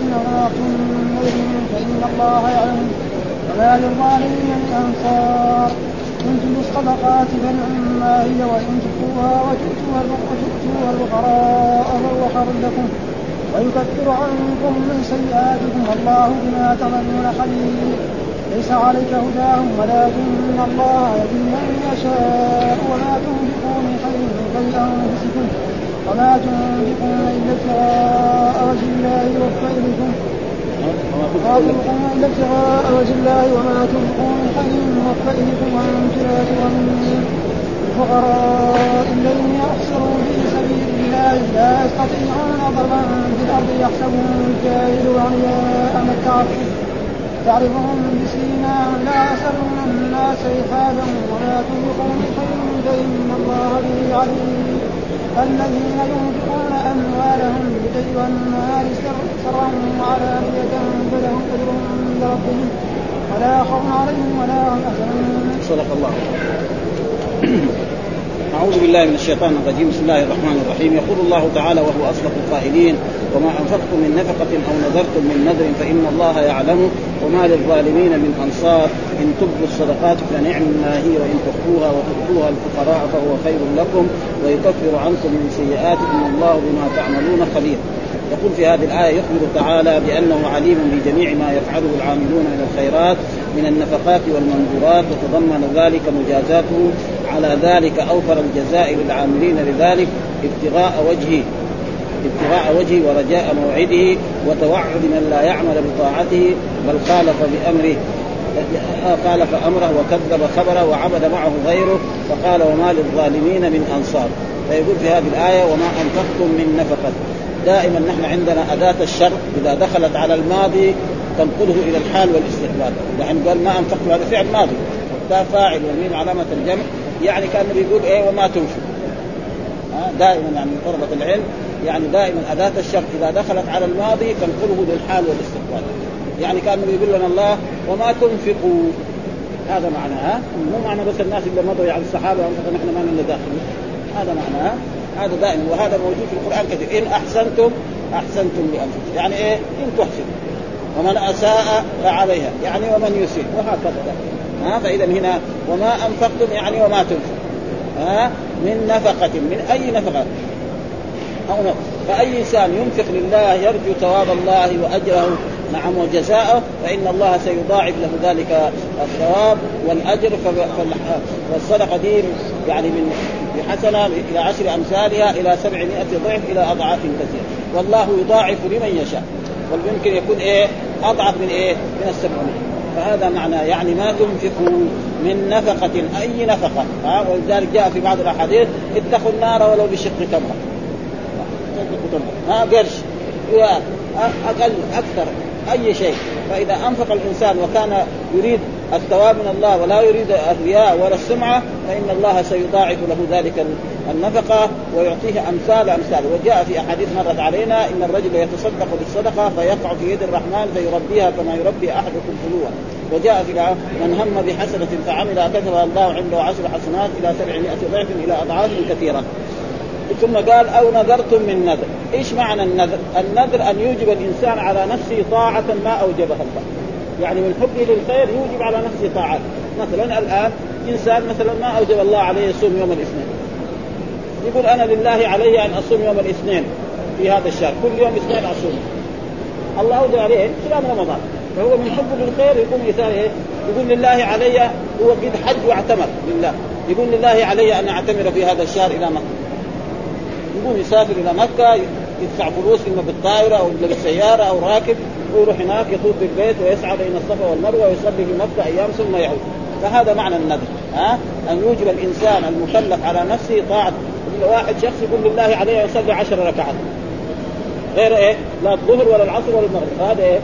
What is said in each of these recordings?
صدقة أو نذرتم من نذر فإن الله يعلم. وما للظالمين من أنصار. تبدوا الصدقات فنعما هي وإن تخفوها وتؤتوها الفقراء فهو خير لكم. ويكفر عنكم من سيئاتكم والله بما تعملون خبير. ليس عليك هداهم ولكن الله يهدي من يشاء. وما تنفقوا من خير فلانفسكم وما تنفقون إلا ابتغاء وجه الله يوفى وما تنفقون إلا ابتغاء وجه الله وما تنفقون من خير يوفى لا تظلمون. الفقراء الذين يحصرون في سبيل الله لا يستطيعون ضربا في الأرض يحسبهم الجاهل أغنياء من التعفف تعرفهم بسيماهم لا يسألون الناس إلحافا ولا تنفقون خير فإن الله به عليم. الذين ينفقون أموالهم بالليل والنهار سرا وعلانية فلهم أجرهم عند ربهم ولا خوف عليهم ولا هم يحزنون. صدق الله. أعوذ بالله من الشيطان الرجيم. بسم الله الرحمن الرحيم. يقول الله تعالى وهو أصدق القائلين وما أنفقتم من نفقة أو نذرتم من نذر فإن الله يعلمه وما للظالمين من أنصار. إن تبدوا الصدقات فنعم ما هي وإن تخفوها وتؤتوها الفقراء فهو خير لكم ويكفر عنكم من سيئاتكم والله بما تعملون خبير. يقول في هذه الآية يخبر تعالى بأنه عليم بجميع ما يفعله العاملون من الخيرات من النفقات والمنظورات وتضمن ذلك مجازاته على ذلك أوفر الجزاء للعاملين لذلك ابتغاء وجهه ابتغاء وجهه ورجاء موعده وتوعد من لا يعمل بطاعته بل خالف بأمره خالف أمره وكذب خبره وعبد معه غيره فقال وما للظالمين من أنصار. فيقول في هذه الآية وما أنفقتم من نفقة. دائما نحن عندنا أداة الشر إذا دخلت على الماضي تنقله إلى الحال والاستقبال. يعني قال ما انفقت هذا فعل ماضي. فاعل والميم علامة الجمع. يعني كانه بيقول إيه وما تنفق. دائما يعني طلبه العلم يعني دائما أداة الشر إذا دخلت على الماضي تنقله للحال والاستقبال. يعني كانه يقول لنا الله وما تنفقوا. هذا معناه مو معنى بس الناس اللي مضوا يعني الصحابة نحن ما لنا داخل. هذا معناه هذا دائما وهذا موجود في القرآن كثير إن أحسنتم أحسنتم لأنفسكم. يعني إيه؟ إن تحسنوا. ومن أساء فعليها يعني ومن يسيء وهكذا. ها فإذا هنا وما أنفقتم يعني وما تنفق ها من نفقة من أي نفقة؟ أو نفقة. فأي إنسان ينفق لله يرجو ثواب الله وأجره نعم وجزاءه فإن الله سيضاعف له ذلك الثواب والأجر والصدقة دي يعني من بحسنة إلى عشر أمثالها إلى سبعمائة ضعف إلى أضعاف كثيرة. والله يضاعف لمن يشاء. ويمكن يكون إيه؟ أضعف من إيه؟ من السبعمائة فهذا معنى يعني ما تنفقوا من نفقة أي نفقة. ها؟ ولذلك جاء في بعض الأحاديث اتقوا النار ولو بشق تمرة. ها؟ قرش. أقل أكثر أي شيء. فإذا أنفق الإنسان وكان يريد الثواب من الله ولا يريد الرياء ولا السمعة فإن الله سيضاعف له ذلك النفقة ويعطيه أمثال أمثال وجاء في أحاديث مرت علينا إن الرجل يتصدق بالصدقة فيقع في يد الرحمن فيربيها كما يربي أحدكم فلوة وجاء في من هم بحسنة فعمل كتبها الله عنده عشر حسنات إلى سبعمائة ضعف إلى أضعاف كثيرة ثم قال أو نذرتم من نذر، إيش معنى النذر؟ النذر أن يوجب الإنسان على نفسه طاعة ما أوجبها الله. يعني من حبه للخير يوجب على نفسه طاعات، مثلا الآن إنسان مثلا ما أوجب الله عليه يصوم يوم الاثنين. يقول أنا لله علي أن أصوم يوم الاثنين في هذا الشهر، كل يوم اثنين أصوم. الله أوجب عليه صيام رمضان، فهو من حبه للخير يقوم مثال إيه؟ يقول لله علي هو قد حج واعتمر لله، يقول لله علي أن أعتمر في هذا الشهر إلى مكة. يقوم يسافر إلى مكة يدفع فلوس إما بالطائرة أو بالسيارة أو راكب ويروح هناك يطوف بالبيت ويسعى بين الصفا والمروة ويصلي في مكة أيام ثم يعود. فهذا معنى النذر ها؟ أن يوجب الإنسان المكلف على نفسه طاعة واحد شخص يقول لله عليه يصلي عشر ركعات. غير إيه؟ لا الظهر ولا العصر ولا المغرب. هذا إيه؟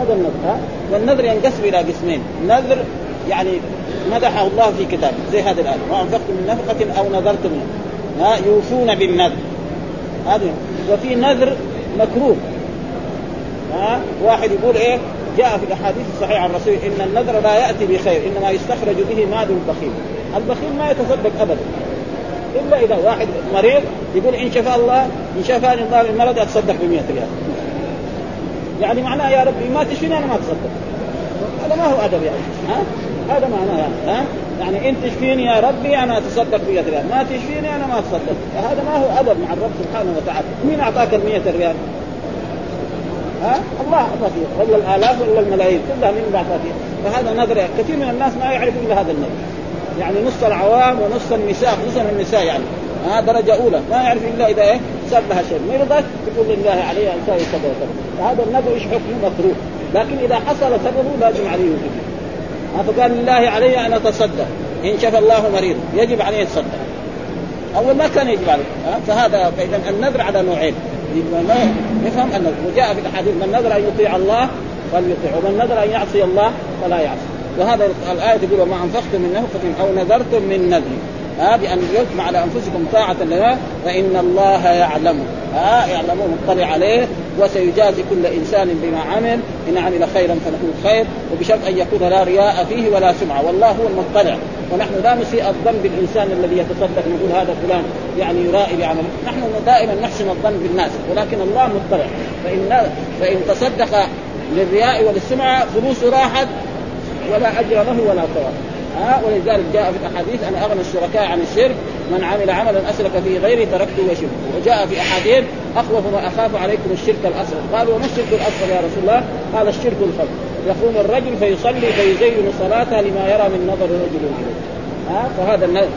هذا النذر ها؟ والنذر ينقسم إلى قسمين. نذر يعني مدحه الله في كتابه زي هذه الآية. ما انفقتم من نفقة أو نذرتم ها؟ يوفون بالنذر. هذا وفي نذر مكروه. ها؟ واحد يقول إيه؟ جاء في الأحاديث الصحيحة عن الرسول إن النذر لا يأتي بخير إنما يستخرج به مال البخيل. البخيل ما يتصدق ابدا. إلا إذا واحد مريض يقول إن شفى الله إن شفاني الله من مرض أتصدق ب 100 ريال. يعني معناه يا ربي ما تشفيني أنا ما أتصدق. هذا ما هو أدب يعني ها؟ هذا معناه يعني ها؟ يعني انت تشفيني يا ربي أنا أتصدق ب ريال. ما تشفيني أنا ما أتصدق. فهذا ما هو أدب مع الرب سبحانه وتعالى. مين أعطاك ال ريال؟ ها؟ الله اعطاك ولا الآلاف ولا الملايين. كلها من بعد فهذا نظر كثير من الناس ما يعرف الا هذا النظر. يعني نص العوام ونص النساء خصوصا النساء يعني. ها؟ درجة أولى. ما يعرف إلا إذا إيه؟ صار لها شيء. مرضت تقول لله علي أن تساوي كذا وكذا فهذا النذر إيش حكمه؟ مكروه. لكن إذا حصل سببه لازم عليه وجوب فقال لله علي أن أتصدق. إن شفى الله مريض. يجب عليه يتصدق أول ما كان يجب عليه. فهذا فاذا النذر على نوعين. نفهم أن وجاء في الأحاديث من نذر أن يطيع الله فليطيع ومن نذر أن يعصي الله فلا يعصي. وهذا الآية تقول وما أنفقتم من نفقة أو نذرتم من نذر. ها بأن يجمع على أنفسكم طاعة لله فإن الله يعلم. ها يعلم مطلع عليه وسيجازي كل إنسان بما عمل. إن عمل خيرا فله الخير وبشرط أن يكون لا رياء فيه ولا سمعة. والله هو المطلع. ونحن لا نسيء الظن بالإنسان الذي يتصدق نقول هذا فلان يعني يرائي بعمله نحن دائما نحسن الظن بالناس ولكن الله مطلع. فإن فإن تصدق للرياء وللسمعه فلوسه راحت ولا أجر له ولا ثواب. ها ولذلك جاء في الأحاديث أنا أغنى الشركاء عن الشرك من عمل عملا اسلك فيه غيري تركته وشركه. وجاء في أحاديث أخوف ما أخاف عليكم الشرك الأصغر. قالوا وما الشرك الأصغر يا رسول الله؟ قال الشرك الخلق. يقوم الرجل فيصلي فيزين صلاته لما يرى من نظر رجل ها فهذا النذر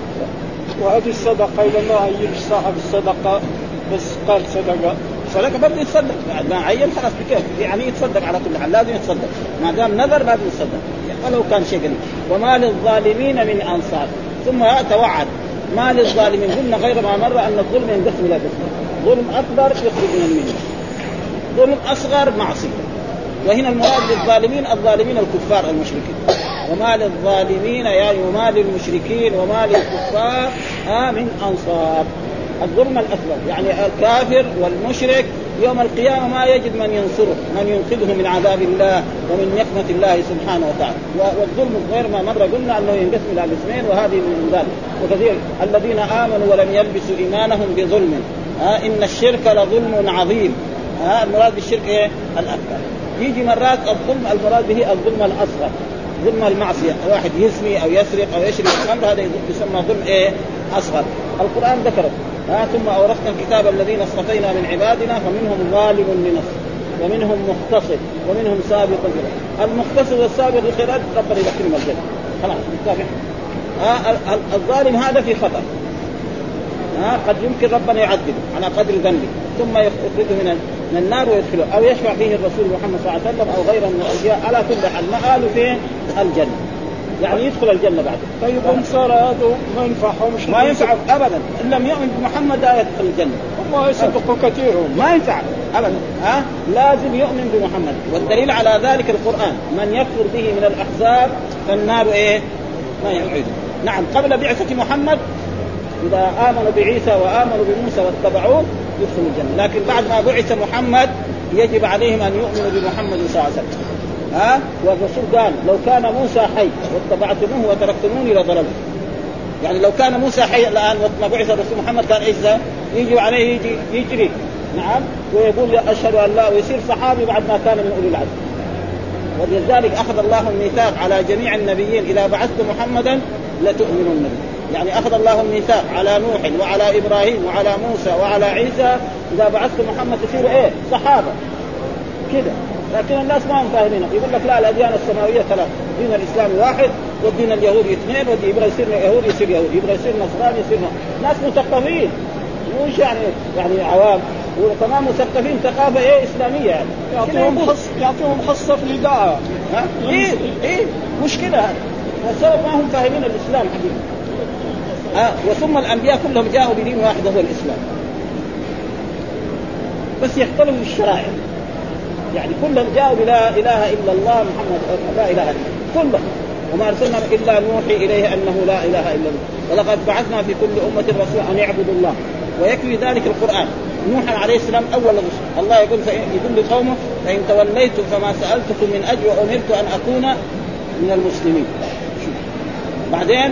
وهذه الصدقة اذا ما عين صاحب الصدقة بس قال صدقة. صدقة برضه يتصدق. ما عين خلاص بكيف؟ يعني يتصدق على كل حال. لازم يتصدق. ما دام نذر لازم يتصدق. ولو كان شيء قليل وما للظالمين من أنصار. ثم توعد ما للظالمين. قلنا غير ما مر أن الظلم ينقسم إلى قسمين ظلم أكبر يخرج من المله ظلم أصغر معصية. وهنا المراد بالظالمين الظالمين الكفار المشركين. وما للظالمين يعني وما للمشركين وما للكفار آه من أنصار. الظلم الأكبر. يعني الكافر والمشرك يوم القيامة ما يجد من ينصره من ينقذه من عذاب الله ومن نقمة الله سبحانه وتعالى. والظلم غير ما مر قلنا أنه ينقسم إلى قسمين وهذه من ذلك. وكثير. الذين آمنوا ولم يلبسوا إيمانهم بظلم. ها إن الشرك لظلم عظيم. ها المراد بالشرك إيه؟ الأكبر. يجي مرات الظلم المراد به الظلم الأصغر. ظلم المعصية. واحد يزني أو يسرق أو يشرب الخمر هذا يسمى ظلم إيه؟ أصغر. القرآن ذكره. ها ثم أورثنا الكتاب الذين اصطفينا من عبادنا فمنهم ظالم لنفسه ومنهم مختصر ومنهم سابق المختصر والسابق الخيرات ربنا يدخلهم الجنه خلاص تابع الظالم هذا في خطر. ها قد يمكن ربنا يعذبه على قدر ذنبه ثم يخرجه من من النار ويدخله أو يشفع فيه الرسول محمد صلى الله عليه وسلم أو غيره من الأنبياء على كل حال مآله فين؟ الجنة. يعني يدخل الجنة بعد. طيب انصار هذا ما ينفعهم؟ ما ينفع. ابدا. إن لم يؤمن بمحمد لا يدخل الجنة. والله يصدقوا كثير ما ينفع ابدا. ها؟ لازم يؤمن بمحمد. والدليل على ذلك القرآن. من يكفر به من الأحزاب فالنار إيه؟ ما يعيده نعم قبل بعثة محمد إذا آمنوا بعيسى وآمنوا بموسى واتبعوه يدخلوا الجنة. لكن بعد ما بعث محمد يجب عليهم أن يؤمنوا بمحمد صلى الله عليه وسلم. ها؟ والرسول قال لو كان موسى حي واتبعتموه وتركتموني لضللت يعني لو كان موسى حي الآن وقت ما بعث الرسول محمد كان إيش يجي عليه يجي يجري. نعم؟ ويقول أشهد أن لا ويصير صحابي بعد ما كان من أولي العزم ولذلك أخذ الله الميثاق على جميع النبيين إذا بعثت محمدا لتؤمنن به. يعني أخذ الله الميثاق على نوح وعلى إبراهيم وعلى موسى وعلى عيسى إذا بعثت محمد تصير إيه؟ صحابة. كذا لكن الناس ما هم فاهمين. يقول لك لا الأديان السماوية ثلاث دين الإسلام واحد والدين اليهودي اثنين والدين يبغى يصير يهودي يصير يهودي يبغى يصير نصراني يصير ناس مثقفين مش يعني يعني عوام. وكمان مثقفين ثقافة إيه؟ إسلامية يعني. يعطيهم يعطيهم خصه في الاذاعه ها؟ إيه؟ إيه؟ مشكلة هذا السبب ما هم فاهمين الإسلام حقيقه آه وثم الأنبياء كلهم جاءوا بدين واحد هو الإسلام. بس يختلفوا في الشرائع. يعني كلهم جاءوا بلا إله إلا الله محمد لا إله إلا الله. كلهم. وما أرسلنا إلا نوحي إليه أنه لا إله إلا الله. ولقد بعثنا في كل أمة رسولا أن يعبدوا الله. ويكفي ذلك القرآن. نوح عليه السلام أول رسول. الله يقول يقول لقومه فإن توليتم فما سألتكم من أجر وأمرت أن أكون من المسلمين. بعدين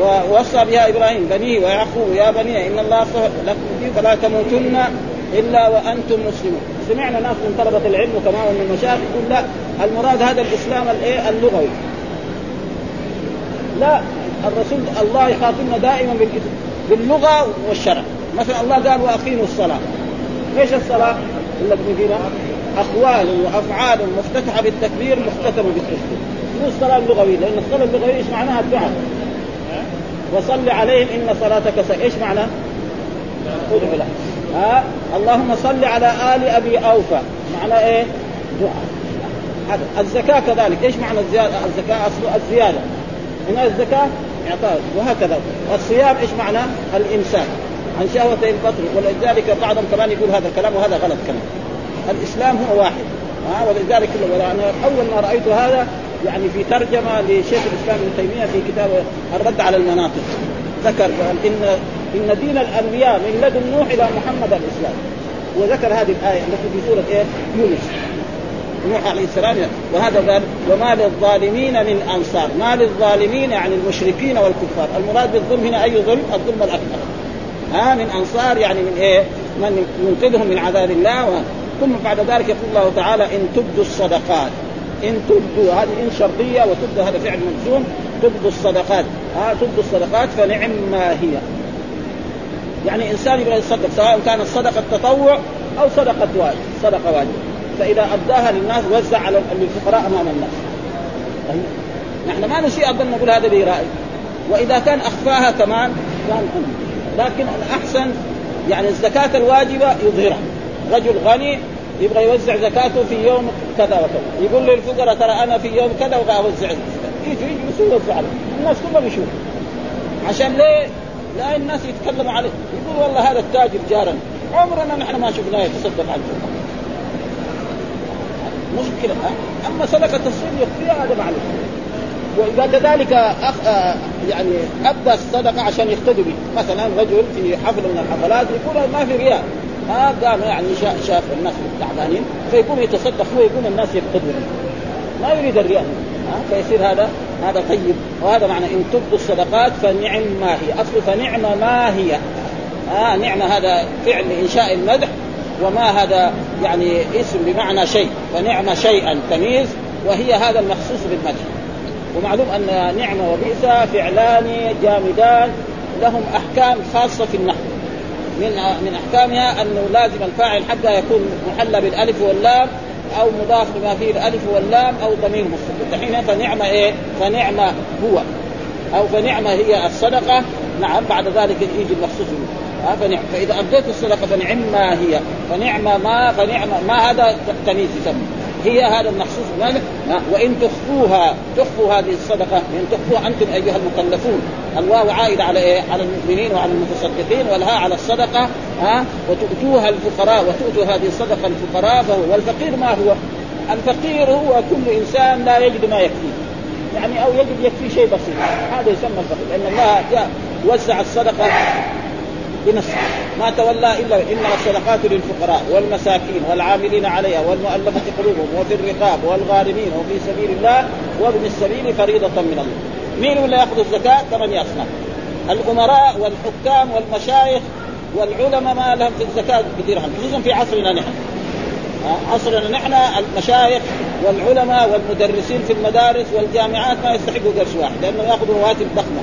ووصى بها إبراهيم بنيه ويعقوب يا بني إن الله لكم فلا تموتن إلا وأنتم مسلمون. سمعنا ناس من طلبة العلم وكمان من المشايخ يقول لا المراد هذا الإسلام الإيه؟ اللغوي. لا الرسول الله يخاطبنا دائما باللغة والشرع. مثلا الله قال وأقيموا الصلاة. إيش الصلاة؟ إلا فينا. أقوال وأفعال مفتتحة بالتكبير مختتمة بالتسليم مو الصلاة اللغوية لأن الصلاة اللغوية إيش معناها؟ الدعاء وصل عليهم إن صلاتك. إيش معنى؟ ادعو له ها؟ اللهم صل على آل أبي أوفى. معنى إيه؟ دعاء. الزكاة كذلك. إيش معنى الزيادة؟ الزكاة أصل الزيادة. من الزكاة إعطاء. وهكذا. الصيام إيش معنى؟ الإمساك. عن شهوتي البطن. ولذلك بعضهم كمان يقول هذا الكلام وهذا غلط كمان. الإسلام هو واحد. ها؟ ولذلك أنا أول ما رأيت هذا يعني في ترجمة لشيخ الإسلام ابن تيمية في كتاب الرد على المناطق. ذكر قال إن إن دين الأنبياء من لدن نوح إلى محمد الإسلام. وذكر هذه الآية التي في سورة إيه؟ يونس. نوح عليه السلام. وهذا قال وما للظالمين من أنصار. ما للظالمين يعني المشركين والكفار. المراد بالظلم هنا أي ظلم؟ الظلم الأكبر. ها من أنصار يعني من إيه؟ من ينقذهم من عذاب الله. ثم بعد ذلك يقول الله تعالى إن تبدوا الصدقات. إن تبدوا هذه إن شرطية وتبدوا هذا فعل مجزوم. تبدوا الصدقات. ها تبدوا الصدقات فنعم ما هي. يعني إنسان يبغى يتصدق سواء كانت صدقة تطوع أو صدقة واجب صدقة واجب. فإذا اداها للناس وزع على الفقراء أمام الناس. نحن ما نسيء اظن نقول هذا برأي وإذا كان أخفاها كمان كان لكن الأحسن يعني الزكاة الواجبة يظهرها. رجل غني يبغى يوزع زكاته في يوم كذا وكذا. يقول للفقراء ترى أنا في يوم كذا أبغى أوزع يجي يجي يوزع الناس كلهم يشوفوا عشان ليه؟ لا الناس يتكلموا عليه. يقول والله هذا التاجر جارنا. عمرنا نحن ما شفناه يتصدق الفقراء مشكلة. أما صدقة الصيد يخفيها هذا معلوم وإذا كذلك أخ... آه، يعني أبدى الصدقة عشان يقتدوا به. مثلا رجل في حفل من الحفلات يقول ما في رياء ها قام يعني شاف الناس تعبانين فيقوم يتصدق هو يقوم الناس يقتدوا ما يريد الرياء ها؟ فيصير هذا هذا طيب. وهذا معنى إن تبدوا الصدقات فنعم ما هي. أصل فنعم ما هي. ها نعمه هذا فعل لإنشاء المدح وما هذا يعني اسم بمعنى شيء. فنعم شيئا تمييز وهي هذا المخصوص بالمدح. ومعلوم أن نعمه وبئس فعلان جامدان. لهم أحكام خاصة في النحو. من من أحكامها أنه لازم الفاعل حتى يكون محلى بالألف واللام. أو مضاف لما فيه الألف واللام أو ضمير مستتر. الحين فنعمه إيه؟ فنعمة هو. أو فنعمة هي الصدقة. نعم بعد ذلك يجي المخصوص ها فنعم. فإذا اديت الصدقة فنعم ما هي. فنعم ما فنعم ما هذا تمييز يسمى. هي هذا المخصوص بماذا؟ وإن تخفوها تخفوا هذه الصدقة ان تخفوها أنتم أيها المكلفون. الواو عائد على إيه؟ على المؤمنين وعلى المتصدقين والها على الصدقة. ها وتؤتوها الفقراء وتؤتوا هذه الصدقة الفقراء فهو والفقير ما هو؟ الفقير هو كل إنسان لا يجد ما يكفيه يعني أو يجد يكفي شيء بسيط هذا يسمى الفقير لأن الله جاء وزع الصدقة بنص ما تولى إلا انما الصدقات للفقراء والمساكين والعاملين عليها والمؤلفة قلوبهم وفي الرقاب والغارمين وفي سبيل الله وابن السبيل فريضة من الله. مين اللي يأخذ الزكاة؟ ثمانية أصناف. الأمراء والحكام والمشايخ والعلماء ما لهم في الزكاة بدرهم خصوصا في عصرنا نحن. عصرنا نحن المشايخ والعلماء والمدرسين في المدارس والجامعات ما يستحقوا قرش واحد لأنه ياخذوا رواتب ضخمة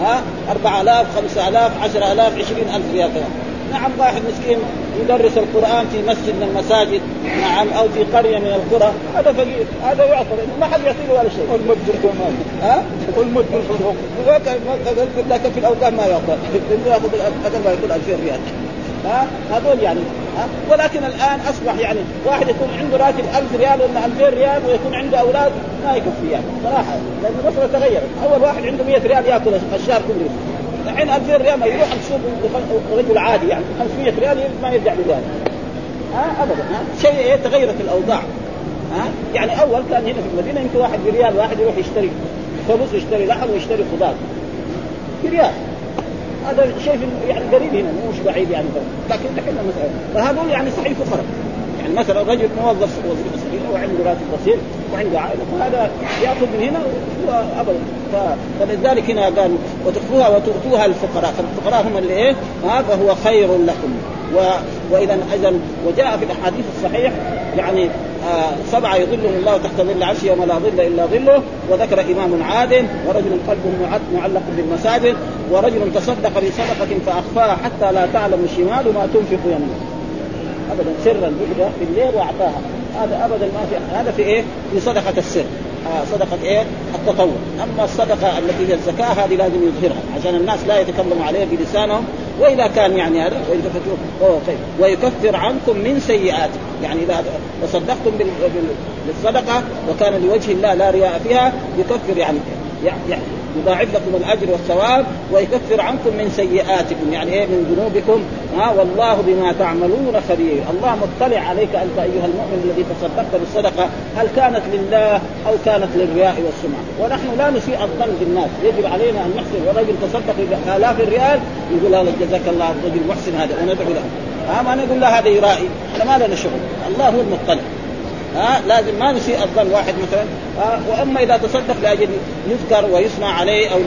ها 4000 5000 10000 20000 ريال نعم واحد مسكين يدرس القرآن في مسجد من المساجد نعم أو في قرية من القرى. هذا فقير هذا يعطى ما حد يعطيه ولا شيء. والمدبر كمان ها؟ والمدبر لكن في الأوقات ما يعطى يأخذ أقل ما يكون 2000 ريال. ها؟ هذول يعني ها؟ ولكن الآن أصبح يعني واحد يكون عنده راتب 1000 ريال ولا 2000 ريال ويكون عنده أولاد ما يكفي يعني صراحة. لأن المساله تغيرت. أول واحد عنده 100 ريال يأكل الشهر كله. الحين 2000 ريال ما يروح السوق رجل عادي يعني 500 ريال ما يرجع بريال ها؟ ابدا ها؟ شيء إيه؟ تغيرت الأوضاع. ها؟ يعني أول كان هنا في المدينة يمكن واحد بريال واحد يروح يشتري خبز ويشتري لحم ويشتري خضار. بريال. هذا شيء يعني قريب هنا مش بعيد يعني لكن دحين مثلا فهذول يعني صحيح فقراء يعني مثلا رجل موظف وظيفة صغيره وعنده راتب بسيط وعنده عائله فهذا يأخذ من هنا ابدا فلذلك هنا قال وتخفوها وتؤتوها الفقراء. فالفقراء هم اللي إيه؟ فهو خير لكم. و... وإذا اذا وجاء في الأحاديث الصحيح يعني آه سبعة يظلهم الله تحت ظل عرشه يوم لا ظل إلا ظله وذكر إمام عادل ورجل قلبه معلق بالمساجد ورجل تصدق بصدقة فأخفاها حتى لا تعلم الشمال ما تنفق يمينه. ابدا سرا في الليل وأعطاها. هذا ابدا ما في هذا في إيه؟ في صدقة السر آه صدقة إيه؟ التطوع، أما الصدقة التي هي الزكاة هذه لازم يظهرها عشان الناس لا يتكلموا عليها بلسانهم وإذا كان يعني هذا طيب ويكفر عنكم من سيئاتكم، يعني إذا تصدقتم بالصدقة وكان لوجه الله لا رياء فيها يكفر يعني يعني يضاعف لكم الأجر والثواب ويكفر عنكم من سيئاتكم. يعني إيه؟ من ذنوبكم. ها؟ والله بما تعملون خبير. الله مطلع عليك أنت أيها المؤمن الذي تصدقت بالصدقة. هل كانت لله أو كانت للرياء والسمعة؟ ونحن لا نسيء الظن بالناس يجب علينا أن نحسن ورجل تصدق بآلاف الريال يقول هذا جزاك الله رجل محسن هذا. وندعو له. ها؟ ما نقول له هذا يرائي. إحنا ما لنا شغل. الله هو المطلع. ها لازم ما نسيء الظن. واحد مثلا ها وأما إذا تصدق لأجل يذكر ويسمع عليه أو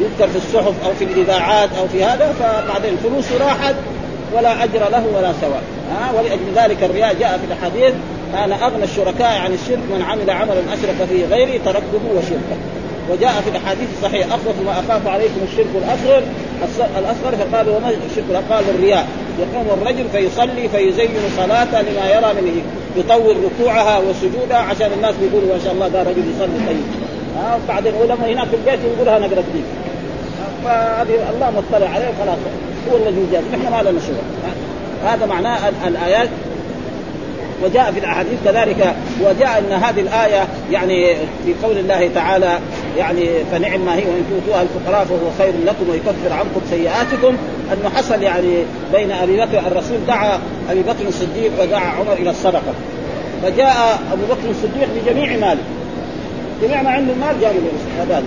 يذكر في الصحف أو في الإذاعات أو في هذا فبعدين الفلوس راحت ولا أجر له ولا ثواب. ها ولأجل ذلك الرياء جاء في الأحاديث أنا أغنى الشركاء عن الشرك من عمل عملا أشرك فيه غيري تركته وشركه. وجاء في الأحاديث الصحيحة اخوف ما أخاف عليكم الشرك الأصغر الأصغر فقال وما الشرك قال الرياء؟ يقوم الرجل فيصلي فيزين صلاته لما يرى من يطول ركوعها وسجودها عشان الناس بيقولوا ما شاء الله ده رجل يصلي طيب. ها بعدين ولما هناك في البيت يقولها نقرا دين فهذه الله مطلع عليه خلاص. هو الذي يجازي. نحن ما لنا شغل. هذا معناه الآيات وجاء في الأحاديث كذلك وجاء إن هذه الآية يعني في قول الله تعالى يعني فنعم ما هي وإن تؤتوها الفقراء فهو خير لكم ويكفر عنكم سيئاتكم. انه حصل يعني بين أبي بكر الرسول دعا أبي بكر الصديق ودعا عمر إلى الصدقة. فجاء أبو بكر الصديق بجميع ماله. جميع ما عنده المال جابوا له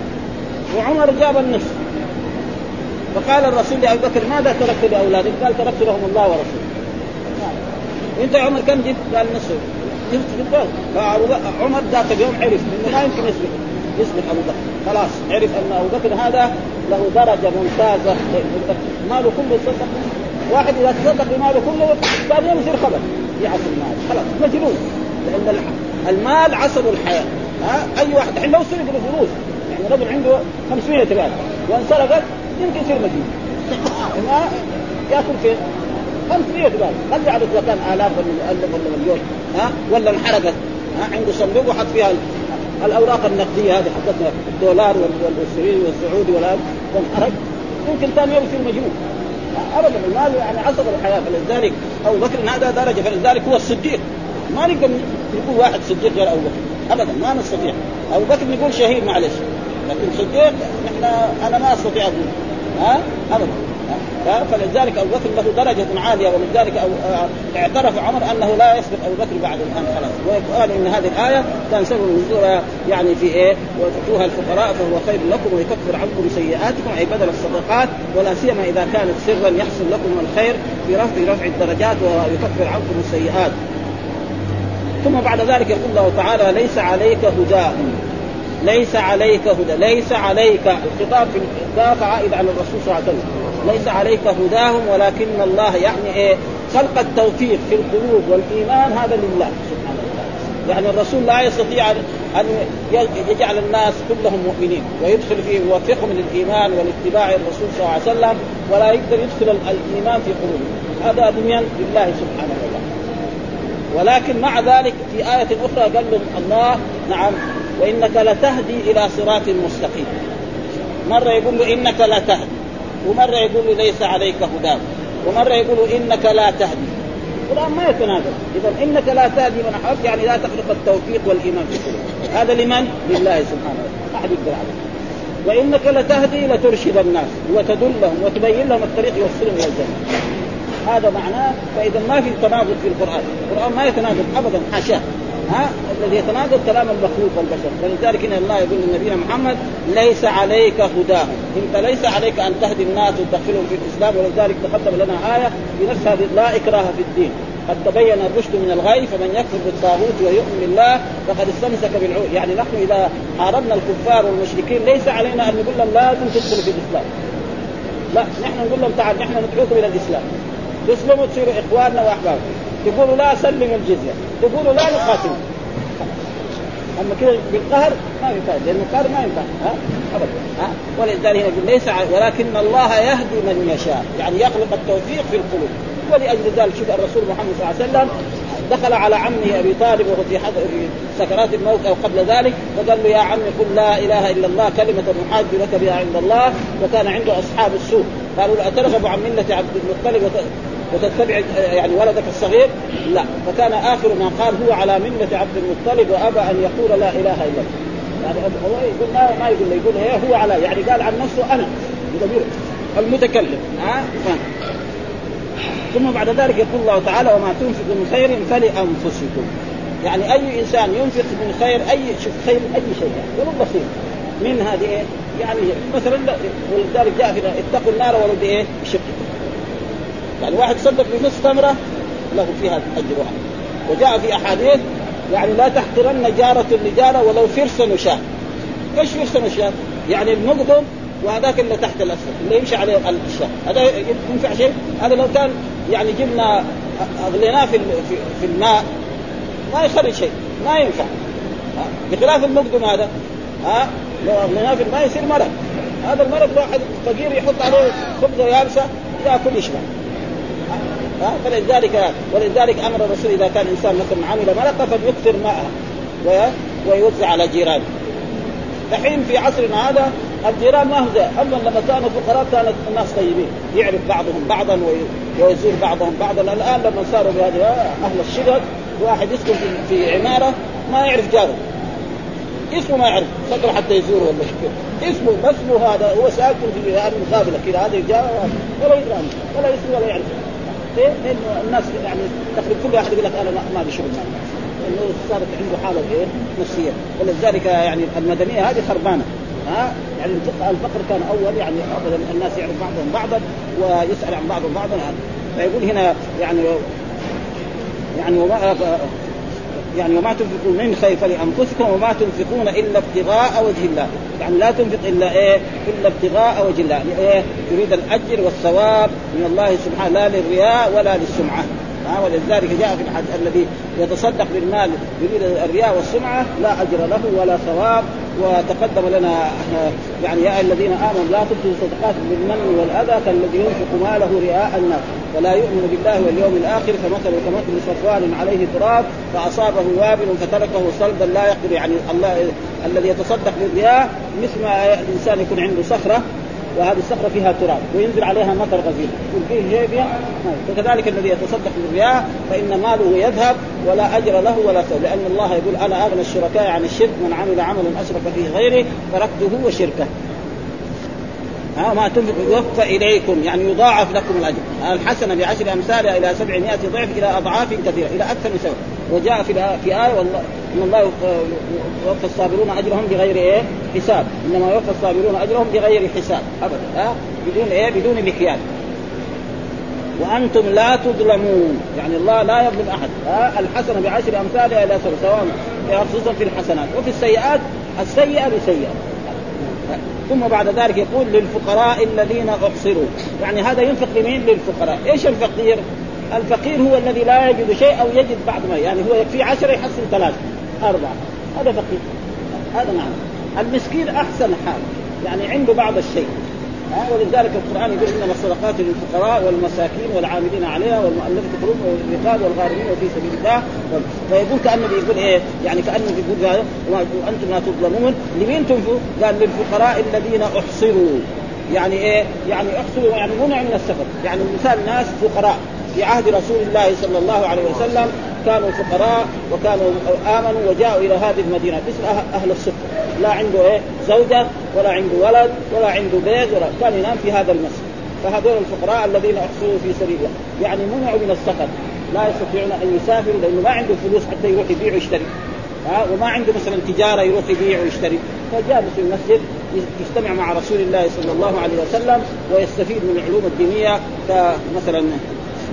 وعمر جاب النصف. فقال الرسول لأبي بكر ماذا تركت لأولادك؟ قال تركت لهم الله ورسوله. انت يا عمر كم جبت؟ قال نصف جبت فعمر ذاك اليوم عرف إنه ما يمكن يسبق يسبق أبو بكر. خلاص عرف أن أبو بكر هذا له درجة ممتازة. ماله كله تصدق واحد إذا تصدق بماله كله بعد يوم يصير خبر. يعصر المال. خلاص مجنون. لأن المال عصب الحياة. ها؟ أي واحد. الحين لو سرق الفلوس. يعني رجل عنده 500 ريال. وانسرقت يمكن يصير مجنون. ياكل فين؟ 500 ريال خلي اذا كان آلاف ولا ولا مليون. ها؟ ولا انحرقت ها؟ عنده صندوق وحط فيها الأوراق النقدية هذه حقتنا الدولار والسعودي والسعودي والان وانحرق يمكن ثاني يوم يصير مجنون. ابدا. المال يعني عصب الحياة. فلذلك أبو بكر هذا درجة. فلذلك هو الصديق. ما نقدر نقول واحد صديق غير أبو بكر. ابدا. ما نستطيع. أبو بكر نقول شهيد معلش. لكن صديق نحن أنا ما أستطيع أقول. ها؟ ابدا. فلذلك ابو بكر له درجه عاليه ولذلك آه، اعترف عمر انه لا يسبق ابو بكر بعد الان خلاص ويقال ان هذه الايه كان سبب نزولها يعني في إيه؟ وتؤتوها الفقراء فهو خير لكم ويكفر عنكم سيئاتكم اي بدل الصدقات ولا سيما اذا كانت سرا يحصل لكم الخير في رفع رفع الدرجات ويكفر عنكم السيئات ثم بعد ذلك يقول الله تعالى ليس عليك هداهم ليس عليك هدى ليس عليك الخطاب في الكاف عائد على الرسول صلى الله عليه وسلم ليس عليك هداهم ولكن الله يعني إيه خلق التوفيق في القلوب والإيمان هذا لله سبحانه وتعالى. يعني الرسول لا يستطيع ان يجعل الناس كلهم مؤمنين ويدخل فيه يوفقهم للإيمان والاتباع الرسول صلى الله عليه وسلم ولا يقدر يدخل الإيمان في قلوبهم. هذا دنيا لله سبحانه وتعالى. ولكن مع ذلك في آية أخرى قال لهم الله نعم وإنك لتهدي إلى صراط مستقيم. مرة يقول له إنك لا تهدي ومرة يقول ليس عليك هداه ومرة يقول إنك لا تهدي. القرآن ما يتناقض اذا إنك لا تهدي من أحببت يعني لا تخلق التوفيق والإيمان في قلوبك هذا لمن؟ لله سبحانه وتعالى. ما حد يقدر عليه. وإنك لتهدي لترشد الناس وتدلهم وتبين لهم الطريق يوصلهم إلى الجنة. هذا معناه فإذا ما في تناقض في القرآن، القرآن ما يتناقض ابدا حاشاة. ها الذي يتناقض كلام المخلوق والبشر. ولذلك إن الله يقول لنبينا محمد ليس عليك هداهم. إنت ليس عليك أن تهدي الناس وتدخلهم في الإسلام ولذلك تقدم لنا آية في نفس هذه لا إكراه في الدين. قد تبين الرشد من الغي فمن يكفر بالطاغوت ويؤمن بالله فقد استمسك بالعود. يعني نحن إذا حاربنا الكفار والمشركين ليس علينا أن نقول لهم لازم تدخلوا في الإسلام. لا نحن نقول لهم تعال نحن ندعوكم إلى الإسلام. تسلموا تصيروا إخواننا وأحبابنا. تقولوا لا سلموا الجزية. تقولوا لا نقاتل. أما كذا بالقهر ما ينفع لأن القهر ما ينفع. ها؟ ابدا. ها؟ ولذلك يقول ليس ولكن الله يهدي من يشاء. يعني يخلق التوفيق في القلوب. ولأجل ذلك شوف الرسول محمد صلى الله عليه وسلم دخل على عمه أبي طالب وهو في سكرات الموت أو قبل ذلك فقال له يا عمي قل لا إله إلا الله كلمة نحاج لك بها عند الله وكان عنده أصحاب السوء. قالوا له أترغب عن ملة عبد المطلب وتتبع يعني ولدك الصغير؟ لا. فكان آخر ما قال هو على ملة عبد المطلب وأبى أن يقول لا إله إلا الله. يعني هو يقول ما ما يقول يقول إيه هو على يعني قال عن نفسه أنا. المتكلم. ها؟ ثم بعد ذلك يقول الله تعالى وما تنفق من خير فلأنفسكم. يعني أي إنسان ينفق من خير أي شوف خير أي شيء يعني ولو بسيط. من هذه؟ يعني مثلا ولذلك جاء في اتقوا النار ولو بإيه؟ بشق يعني واحد صدق بنصف تمره له فيها أجر واحد. وجاء في أحاديث يعني لا تحقرن جارة لجارة ولو فرسا وشاة. إيش فرسا وشاة؟ يعني المقدم وهذاك اللي تحت الأسفل اللي يمشي عليه الشاة. هذا ينفع شيء؟ هذا لو كان يعني جبنا أغليناه في في الماء ما يخرج شيء ما ينفع. بخلاف المقدم هذا. ها؟ لو أغليناه في الماء يصير مرض. هذا المرض واحد فقير يحط عليه خبزه يابسه ياكل يشبع فلذلك ولذلك أمر الرسول إذا كان إنسان مثلا عمل مرقه فليكثر ماءها ويوزع على جيرانه. دحين في عصرنا هذا الجيران ما زي أما لما كانوا فقراء كانت الناس طيبين. يعرف بعضهم بعضا ويزور بعضهم بعضا. الآن لما صاروا بهذه أهل الشقق واحد يسكن في عمارة ما يعرف جاره. اسمه ما يعرف. فقر حتى يزوره ولا شيء. اسمه اسمه هذا؟ هو ساكن في هذه المقابله كذا. هذا جاء ولا يدري ولا اسمه ولا يعرف. ليه؟ لأنه الناس يعني تقريبا كل واحد يقول لك أنا ما لي شغل لأنه صارت عنده حالة إيه نفسية. ولذلك يعني المدنية هذه خربانة. ها؟ يعني الفقر كان أول يعني أبدا الناس يعرف بعضهم بعضا ويسأل عن بعضهم بعضا. فيقول هنا يعني يعني وما يعني وما تنفقون من خير فلأنفسكم وما تنفقون إلا ابتغاء وجه الله، يعني لا تنفق إلا إيه؟ إلا ابتغاء وجه الله، يعني إيه؟ تريد الأجر والثواب من الله سبحانه. لا للرياء ولا للسمعة، ها؟ ولذلك جاء في الحديث الذي يتصدق بالمال يريد الرياء والسمعة لا أجر له ولا ثواب. وتقدم لنا يعني يا الذين آمنوا لا تبطلوا صدقات بالمن والأذى كالذي ينفق ماله رئاء الناس. ولا يؤمن بالله واليوم الآخر فمثله كمثل صفوان عليه تراب فأصابه وابل فتركه صلبا لا يقدر يعني الله الذي يتصدق بالرياء مثل ما الإنسان يكون عنده صخرة وهذه الصخرة فيها تراب وينزل عليها مطر غزير. يقول فيه جيبيا فكذلك الذي يتصدق بالرياء فإن ماله يذهب ولا أجر له ولا ثواب لأن الله يقول أنا أغنى الشركاء عن الشرك من عمل عملا أشرك فيه غيري تركته وشركه. ها ما تنفق يوفى إليكم يعني يضاعف لكم الأجر. الحسنة بعشر أمثالها إلى 700 ضعف إلى أضعاف كثيرة إلى أكثر من سبب وجاء في في آية والله إن الله يوفى الصابرون أجرهم بغير إيه؟ حساب. إنما يوفى الصابرون أجرهم بغير حساب. أبدا ها؟ بدون إيه؟ بدون مكيال. وأنتم لا تظلمون. يعني الله لا يظلم أحد ها؟ الحسنة بعشر أمثالها إلى سواء خصوصا في الحسنات. وفي السيئات السيئة بسيئة. ثم بعد ذلك يقول للفقراء الذين أحصروا. يعني هذا ينفق لمين؟ للفقراء. إيش الفقير؟ الفقير هو الذي لا يجد شيء أو يجد بعض ما. يعني هو يكفي عشرة يحصل ثلاثة أربعة. هذا فقير. هذا معنى المسكين أحسن حال. يعني عنده بعض الشيء. ولذلك القرآن يقول إنما الصدقات للفقراء والمساكين والعاملين عليها والمؤلفة قلوبهم والرقاب والغارمين وفي سبيل الله. فيقول كأنه بيقول إيه؟ يعني كأنه بيقول وأنتم لا تظلمون. لمين تنفوا؟ قال للفقراء الذين أحصروا. يعني إيه؟ يعني أحصروا يعني منع من السفر. يعني مثال ناس فقراء في عهد رسول الله صلى الله عليه وسلم. كانوا فقراء وكانوا آمنوا وجاءوا إلى هذه المدينة. مثل أهل الصفر لا عنده إيه؟ زوجة ولا عنده ولد ولا عنده بيت ولا كان ينام في هذا المسجد. فهذول الفقراء الذين احصروا في سبيل يعني منعوا من السفر. لا يستطيعون أن يسافروا لأنه ما عنده فلوس حتى يروح يبيع ويشتري. ها؟ وما عنده مثلا تجارة يروح يبيع ويشتري. فجاء في المسجد يجتمع مع رسول الله صلى الله عليه وسلم ويستفيد من العلوم الدينية. كمثلا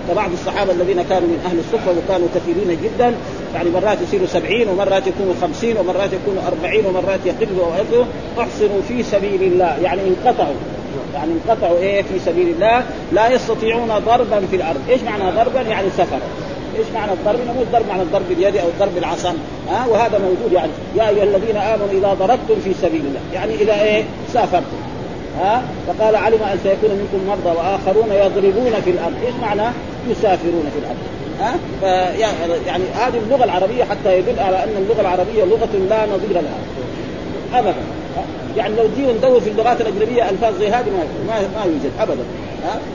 كبعض الصحابة الذين كانوا من أهل الصفة وكانوا كثيرين جدا. يعني مرات يصيروا سبعين ومرات يكونوا خمسين ومرات يكونوا أربعين ومرات يقلوا ويقلوا أحصنوا في سبيل الله. يعني انقطعوا. يعني انقطعوا إيه؟ في سبيل الله. لا يستطيعون ضربا في الأرض، إيش معنى ضربا؟ يعني سفر. إيش معنى الضرب؟ مو الضرب معنى الضرب باليد أو الضرب بالعصا، ها؟ أه؟ وهذا موجود يعني. يا أيها الذين آمنوا إذا ضربتم في سبيل الله، يعني اذا إيه؟ سافرتم. ها؟ فقال علم أن سيكون منكم مرضى وآخرون يضربون في الأرض، إيش معنى؟ يسافرون في الأرض؟ ها؟ يعني هذه اللغة العربية حتى يدل على أن اللغة العربية لغة لا نظير لها. ابدا. يعني لو تجي ندور في اللغات الأجنبية ألفاظ زي هذه ما ما يوجد. ابدا.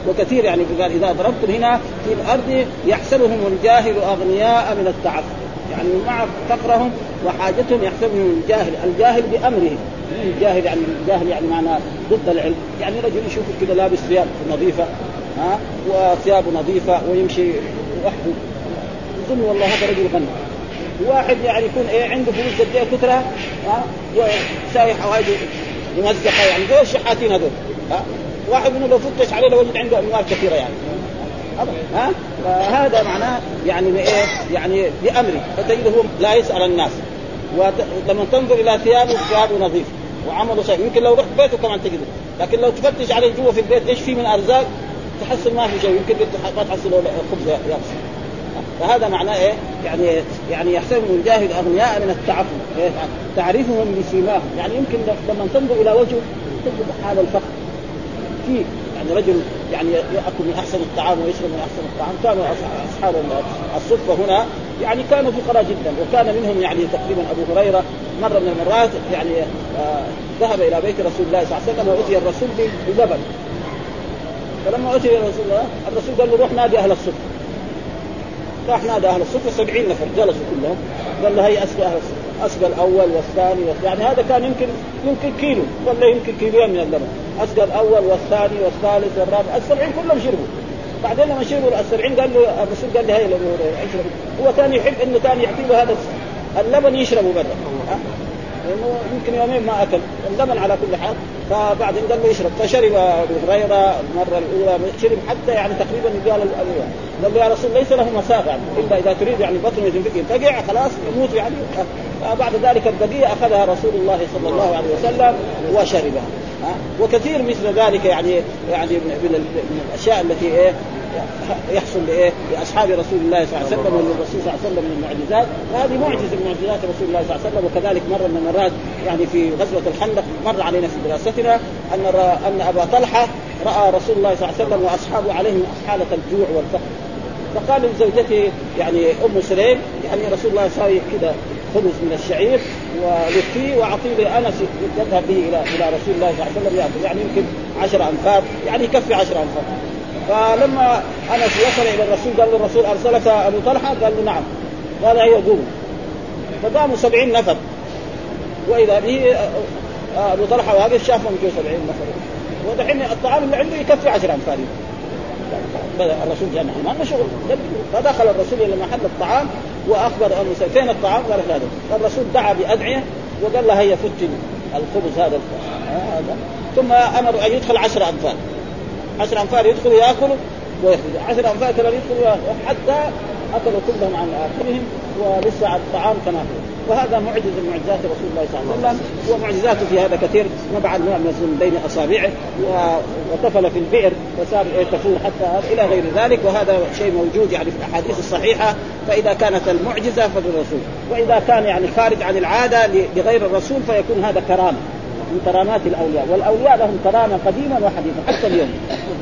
وكثير يعني قال إذا ضربتم هنا في الأرض يحسبهم الجاهل أغنياء من التعفف يعني مع فقرهم وحاجتهم يحسبهم الجاهل. الجاهل بأمرهم. الجاهل يعني الجاهل يعني معناه ضد العلم. يعني رجل يشوف كذا لابس ثياب نظيفة. ها وثيابه نظيفة ويمشي وحده. يظن والله هذا رجل غني. واحد يعني يكون إيه عنده فلوس قد إيه كثرة ها وسايح حوايج ممزقة يعني زي الشحاتين هذول ها. واحد منهم لو فتش عليه لوجد عنده أموال كثيرة يعني. ها؟ فهذا معناه يعني إيه يعني بامره فتجده لا يسأل الناس. ولما تنظر إلى ثيابه ثيابه نظيف وعمله صحيح. يمكن لو رحت بيته كمان تجده. لكن لو تفتش عليه جوا في البيت إيش في من أرزاق؟ تحصل ما في شيء يمكن ما تحصل خبز يابس فهذا معناه إيه؟ يعني يعني يحسبهم الجاهل أغنياء من التعفف إيه؟ تعرفهم بسيماهم. يعني يمكن لما تنظر إلى وجهه تجد حال الفقر في يعني رجل يعني يأكل من أحسن الطعام ويشرب من أحسن الطعام. كانوا اصحاب الصدفه هنا يعني كانوا فقراء جدا. وكان منهم يعني تقريبا أبو هريرة مرة من المرات يعني آه ذهب إلى بيت رسول الله صلى الله عليه وسلم وأتي الرسول بلبن. فلما أتي رسول الله الرسول قال له روح نادي أهل الصدفه راح نادى أهل الصفه سبعين نفر جلسوا كلهم. قال له هي اسقى أهل الصفه اسقى الأول والثاني والثاني يعني هذا كان يمكن يمكن كيلو. ولا يمكن كيلوين من اللبن اسقى الأول والثاني والثالث والرابع السبعين كلهم شربوا. بعدين لما شربوا السبعين قال له الرسول قال له هي اشرب هو كان يحب إنه كان يعطي له هذا اللبن يشربه بدل لأنه يمكن يومين ما أكل. اللبن على كل حال. فبعدين قال له يشرب. فشرب أبو هريرة المرة الأولى. شرب حتى يعني تقريبا قال قال له يا رسول ليس له مسافة. يعني إلا إذا تريد يعني بطنه ينفقع خلاص يموت يعني. بعد ذلك البقية أخذها رسول الله صلى الله عليه وسلم وشربها. وكثير مثل ذلك يعني يعني من الأشياء التي إيه يحصل لإيه؟ لأصحاب رسول الله صلى الله عليه وسلم وللرسول صلى الله عليه وسلم من المعجزات. وهذه معجزة من معجزات رسول الله صلى الله عليه وسلم وكذلك مرة من المرات يعني في غزوة الخندق مر علينا في دراستنا أن أن أبا طلحة رأى رسول الله صلى الله عليه وسلم وأصحابه عليهم حاله الجوع والفقر. فقال لزوجته يعني أم سليم يعني رسول الله ساوي كذا. خبز من الشعير ولفيه وأعطيه لأنس يذهب به إلى إلى رسول الله صلى الله عليه وسلم يأكل. يعني يمكن 10 انفاق يعني يكفي 10 انفاق فلما أنس وصل إلى الرسول قال له الرسول أرسلك أبو طلحة؟ قال له نعم. قال أيوه قوموا فقاموا سبعين نفر. وإذا به أبو طلحة واقف شافهم جو سبعين نفر. ودحين الطعام اللي عنده يكفي عشر امثال بدا الرسول جاء ما شغل فدخل الرسول إلى محل الطعام وأخبر انه فين الطعام؟ قال هذا فالرسول دعا بأدعية وقال له هيا فت الخبز هذا هذا. ثم أمر أن يدخل عشر انفال عشر أنفار يدخلوا يأكلوا ويخرجوا عشر أنفار كمان يدخلوا حتى أكلوا كلهم عن آخرهم. ولسه الطعام كما هو وهذا معجز من معجزات رسول الله صلى الله عليه وسلم. ومعجزاته في هذا كثير. نبع الماء من بين أصابعه وطفل في البئر. فصار تفور حتى إلى غير ذلك. وهذا شيء موجود يعني في الأحاديث الصحيحة. فإذا كانت المعجزة فللرسول وإذا كان يعني خارج عن العادة لغير الرسول فيكون هذا كرامة. من كرامات الأولياء. والأولياء لهم كرامة قديما وحديثا. حتى اليوم.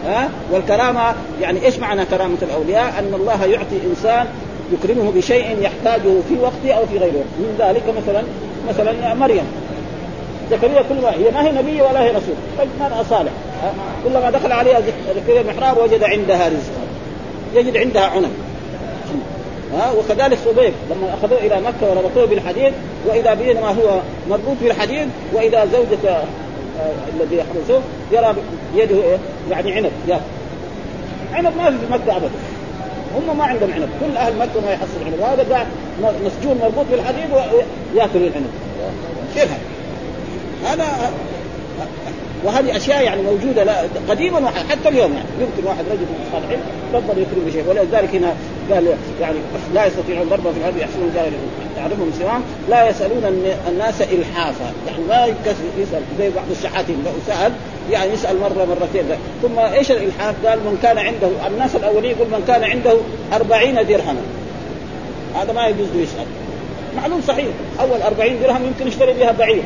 ها؟ والكرامة يعني إيش معنى كرامة الأولياء؟ أن الله يعطي إنسان يكرمه بشيء يحتاجه في وقته أو في غير وقت من ذلك مثلا مثلا مريم. زكريا كل ما هي ما هي نبي ولا هي رسول. مرأة صالح كلما دخل عليها زكريا المحراب وجد عندها رزقا. يجد عندها عنب. ها وكذلك صبيب. لما أخذوه إلى مكة وربطوه بالحديد وإذا بينما هو مربوط بالحديد وإذا زوجة آه الذي يحرسه يرى بيده إيه؟ يعني عنب. ياكل عنب ما في مكة ابدا. هم ما عندهم عنب. كل أهل مكة ما يحصل عنب. وهذا قاعد مسجون مربوط بالحديد ويأكل العنب. كيف؟ هذا وهذه أشياء يعني موجودة قديما حتى اليوم يعني. يمكن واحد رجل من الصالحين تفضل يكرم بشيء. ولذلك هنا قال يعني لا يستطيعون ضربا في الأرض يحسنون قال يعرفهم سواهم لا يسألون الناس إلحافا. يعني ما يسأل زي بعض الشحاتين لو سأل يعني يسأل مرة مرتين. ده. ثم إيش الإلحاف؟ قال من كان عنده الناس الأولين يقول من كان عنده أربعين درهما. هذا ما يجوز يسأل. معلوم صحيح. أول أربعين درهم يمكن يشتري بها بعير.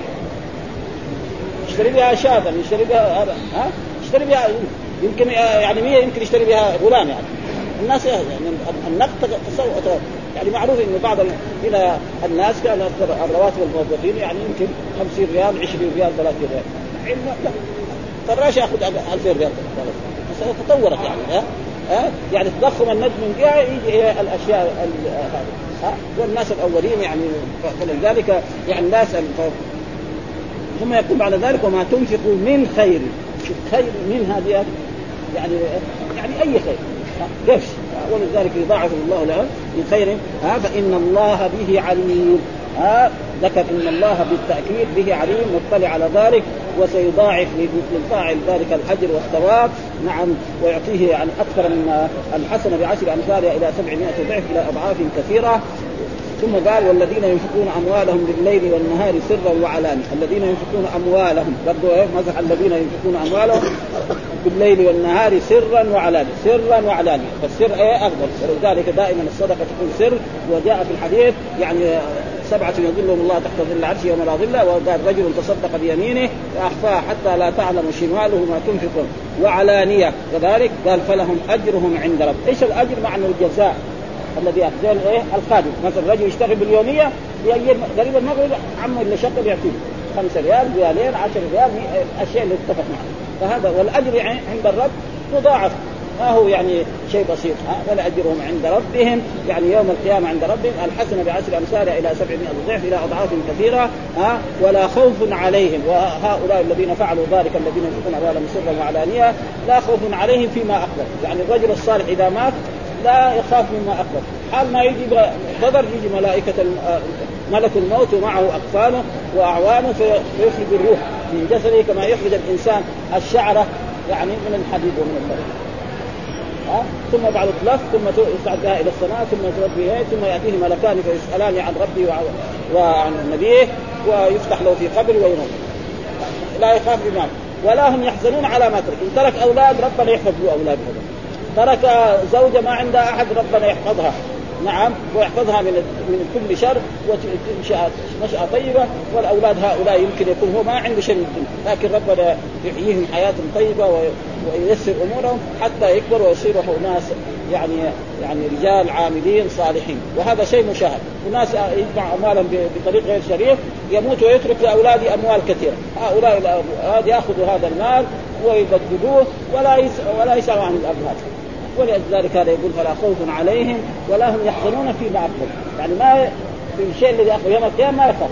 يشتري بها شاة يشتري بها ها؟ يشتري بها يمكن يعني 100 يمكن يشتري بها غلام يعني. الناس يعني النقد يعني معروف انه بعض إلى الناس كان الرواتب الموظفين يعني يمكن 50 ريال 20 ريال 30 ريال. لا. فراش يأخذ 2000 ريال تطورت يعني ها؟ ها؟ يعني تضخم النجم من جهة يجي الأشياء هذه والناس الأولين يعني. فلذلك يعني الناس ثم يقول بعد ذلك وما تنفقوا من خير. خير من هذه يعني يعني أي خير. قرش ولذلك يضاعف الله له من خير ها فإن الله به عليم. ها ذكر إن الله بالتأكيد به عليم مطلع على ذلك وسيضاعف للفاعل ذلك الاجر والثواب. نعم ويعطيه يعني أكثر من الحسنه بعشر امثالها إلى 700 ضعف إلى أضعاف كثيرة. ثم قال والذين ينفقون أموالهم بالليل والنهار سرا وعلانية. الذين ينفقون أموالهم. برضو إيه؟ مزح. الذين ينفقون أموالهم بالليل والنهار سرا وعلانية. سرا وعلانية. فالسر إيه؟ افضل ولذلك دائما الصدقة تكون سر. وجاء في الحديث يعني سبعة يظلهم الله تحت ظل العرش يوم لا ظل. وقال رجل تصدق بيمينه فأخفاها حتى لا تعلم شماله ما تنفق وعلانية. كذلك قال فلهم أجرهم عند رب. إيش الأجر معنى الجزاء الذي يأخذون إيه؟ الخادم مثلا رجل يشتغل باليومية قريب المغرب عمه اللي شغل يعطيه 5 ريال ريالين 10 ريال الاشياء اللي اتفق معه. فهذا والأجر يعني عند الرب مضاعف. ما هو يعني شيء بسيط ها؟ ولا أجرهم عند ربهم. يعني يوم القيامة عند ربهم الحسنة بعشر أمثالها إلى 700 ضعف إلى أضعاف كثيرة ها؟ ولا خوف عليهم. وهؤلاء الذين فعلوا ذلك الذين ينفقون أموالهم سرا وعلانية لا خوف عليهم فيما اقبل يعني الرجل الصالح إذا مات لا يخاف مما اقبل حال ما يجي بدر يجي ملائكة ملك الموت ومعه أقفاله وأعوانه فيخرج الروح من جسده كما يخرج الإنسان الشعرة يعني من الحديد ومن البرد ها؟ ثم بعد تلف ثم يصعد بها إلى السماء ثم ترد بها ثم يأتيه ملكان فيسألان عن ربه وعن نبيه ويفتح له في قبر ويموت لا يخاف بما ولا هم يحزنون على ما ترك. إن ترك أولاد ربنا يحفظ له اولاده ترك زوجة ما عندها أحد ربنا يحفظها. نعم ويحفظها من من كل شر وتنشا نشأة طيبة والأولاد هؤلاء يمكن يكون هو ما عنده شيء من لكن ربنا يحييهم حياة طيبة وييسر أمورهم حتى يكبروا ويصيروا ناس يعني يعني رجال عاملين صالحين. وهذا شيء مشاهد. وناس يجمع أموالهم بطريق غير شريف يموت ويترك لأولاده أموال كثيرة. هؤلاء يأخذوا هذا المال ويبددوه ولا ولا يسألوا عن الأبناء. ولذلك هذا يقول فلا خوف عليهم ولا هم يحزنون فيما أقبل يعني ما في الشيء الذي أقبل يوم القيامة ما يخاف.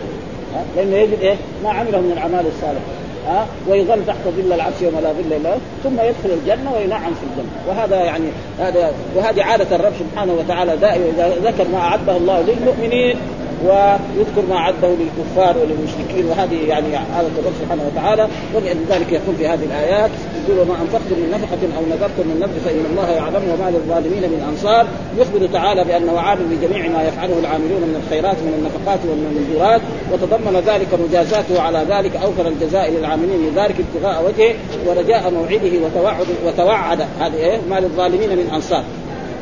لأنه يجد إيه؟ ما عمله من الأعمال الصالحة. ها؟ ويظل تحت ظل العرش يوم لا ظل إلا ثم يدخل الجنة وينعم في الجنة. وهذا يعني هذا وهذه عادة الرب سبحانه وتعالى دائما إذا ذكر ما أعده الله للمؤمنين ويذكر ما عده للكفار وللمشركين. وهذه يعني هذا الرب سبحانه وتعالى. ولذلك يقول في هذه الآيات. يقول وما أنفقتم من نفقة أو نذرتم من نذر فإن الله يعلم وما للظالمين من أنصار. يخبر تعالى بانه عالم بجميع ما يفعله العاملون من الخيرات من النفقات والمنذورات وتضمن ذلك مجازاته على ذلك أوفر الجزاء للعاملين لذلك ابتغاء وجهه ورجاء موعده وتوعد وتوعد. هذه إيه؟ ما للظالمين من أنصار.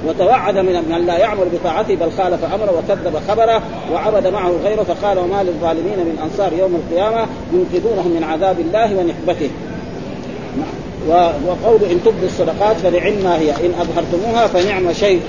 وتوعد من من لا يعمل بطاعته بل خالف أمره وكذب خبره وعبد معه غيره فقال وما للظالمين من أنصار يوم القيامة ينقذونهم من عذاب الله ونحبته. وقول إن تبدوا الصدقات فلعلما هي إن أظهرتموها فنعم شيء